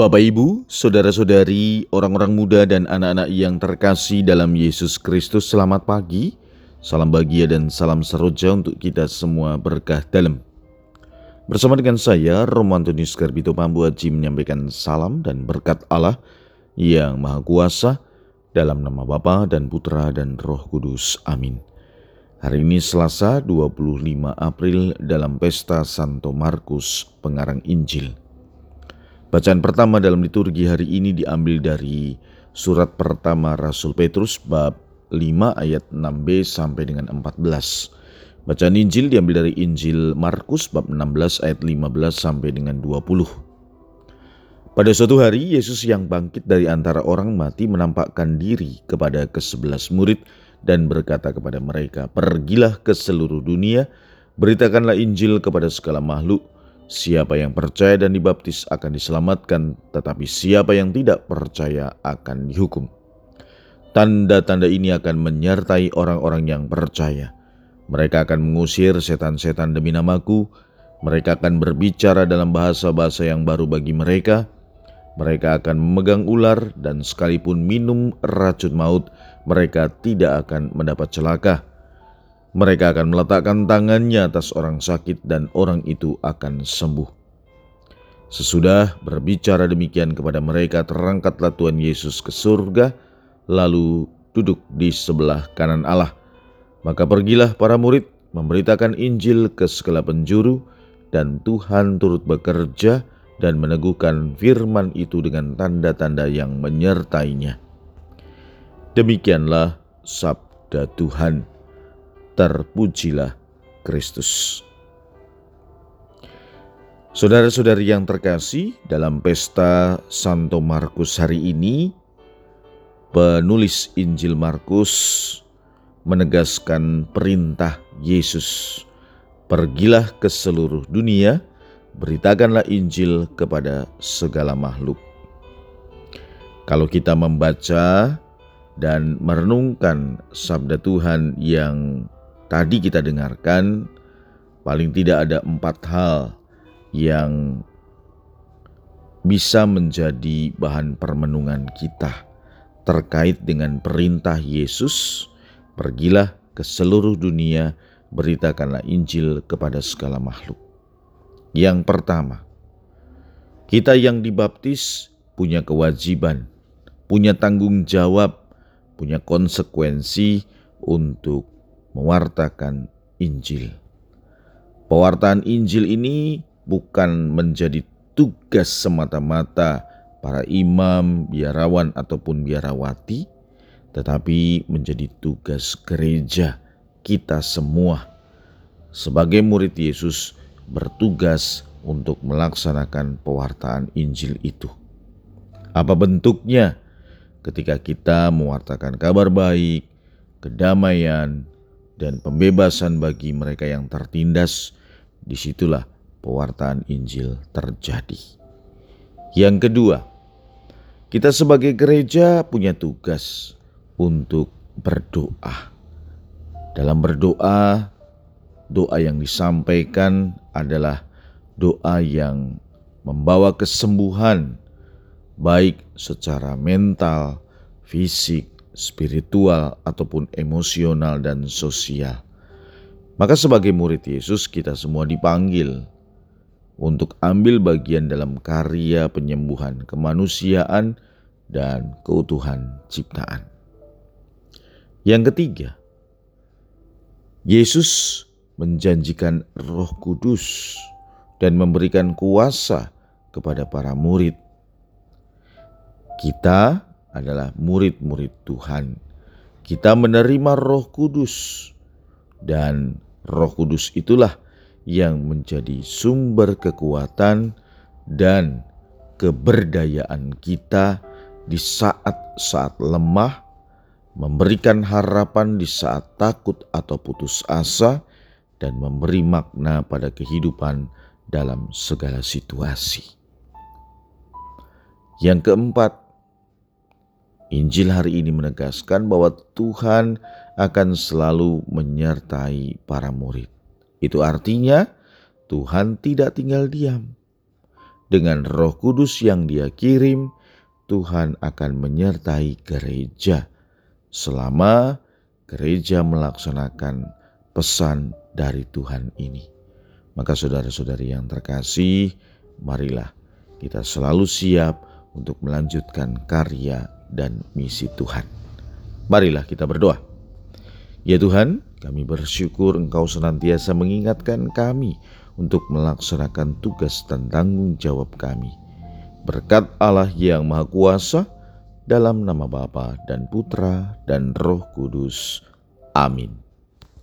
Bapak Ibu, saudara-saudari, orang-orang muda dan anak-anak yang terkasih dalam Yesus Kristus, selamat pagi. Salam bahagia dan salam seroja untuk kita semua berkah dalam. Bersama dengan saya, Romo Antonius Garbito Pambu Haji menyampaikan salam dan berkat Allah yang Maha Kuasa dalam nama Bapa dan Putra dan Roh Kudus. Amin. Hari ini Selasa 25 April dalam Pesta Santo Markus, pengarang Injil. Bacaan pertama dalam liturgi hari ini diambil dari surat pertama Rasul Petrus bab 5 ayat 6b sampai dengan 14. Bacaan Injil diambil dari Injil Markus bab 16 ayat 15 sampai dengan 20. Pada suatu hari Yesus yang bangkit dari antara orang mati menampakkan diri kepada kesebelas murid dan berkata kepada mereka, "Pergilah ke seluruh dunia, beritakanlah Injil kepada segala makhluk." Siapa yang percaya dan dibaptis akan diselamatkan, tetapi siapa yang tidak percaya akan dihukum. Tanda-tanda ini akan menyertai orang-orang yang percaya. Mereka akan mengusir setan-setan demi namaku. Mereka akan berbicara dalam bahasa-bahasa yang baru bagi mereka. Mereka akan memegang ular, dan sekalipun minum racun maut, mereka tidak akan mendapat celaka mereka akan meletakkan tangannya atas orang sakit dan orang itu akan sembuh. Sesudah berbicara demikian kepada mereka, terangkatlah Tuhan Yesus ke surga, lalu duduk di sebelah kanan Allah. Maka pergilah para murid memberitakan Injil ke segala penjuru, dan Tuhan turut bekerja dan meneguhkan firman itu dengan tanda-tanda yang menyertainya. Demikianlah sabda Tuhan terpujilah Kristus. Saudara-saudari yang terkasih, dalam pesta Santo Markus hari ini, penulis Injil Markus menegaskan perintah Yesus. Pergilah ke seluruh dunia, beritakanlah Injil kepada segala makhluk. Kalau kita membaca dan merenungkan sabda Tuhan yang tadi kita dengarkan, paling tidak ada empat hal yang bisa menjadi bahan permenungan kita terkait dengan perintah Yesus, pergilah ke seluruh dunia, beritakanlah Injil kepada segala makhluk. Yang pertama, kita yang dibaptis punya kewajiban, punya tanggung jawab, punya konsekuensi untuk mewartakan Injil. Pewartaan Injil ini bukan menjadi tugas semata-mata para imam, biarawan, ataupun biarawati, tetapi menjadi tugas gereja kita semua. Sebagai murid Yesus, bertugas untuk melaksanakan pewartaan Injil itu. Apa bentuknya? Ketika kita mewartakan kabar baik, kedamaian, dan pembebasan bagi mereka yang tertindas, di situlah pewartaan Injil terjadi. Yang kedua, kita sebagai gereja punya tugas untuk berdoa. Dalam berdoa, doa yang disampaikan adalah doa yang membawa kesembuhan, baik secara mental, fisik, spiritual, ataupun emosional dan sosial. Maka sebagai murid Yesus kita semua dipanggil untuk ambil bagian dalam karya penyembuhan kemanusiaan dan keutuhan ciptaan. Yang ketiga, Yesus menjanjikan Roh Kudus dan memberikan kuasa kepada para murid. Kita adalah murid-murid Tuhan. Kita menerima Roh Kudus, dan Roh Kudus itulah yang menjadi sumber kekuatan dan keberdayaan kita di saat-saat lemah, memberikan harapan di saat takut atau putus asa, dan memberi makna pada kehidupan dalam segala situasi. Yang keempat, Injil hari ini menegaskan bahwa Tuhan akan selalu menyertai para murid. Itu artinya Tuhan tidak tinggal diam. dengan Roh Kudus yang Dia kirim, Tuhan akan menyertai gereja selama gereja melaksanakan pesan dari Tuhan ini. Maka saudara-saudari yang terkasih, marilah kita selalu siap untuk melanjutkan karya dan misi Tuhan. Marilah kita berdoa. Ya Tuhan, kami bersyukur Engkau senantiasa mengingatkan kami untuk melaksanakan tugas dan tanggung jawab kami. Berkat Allah yang Maha Kuasa, dalam nama Bapa dan Putra dan Roh Kudus. Amin.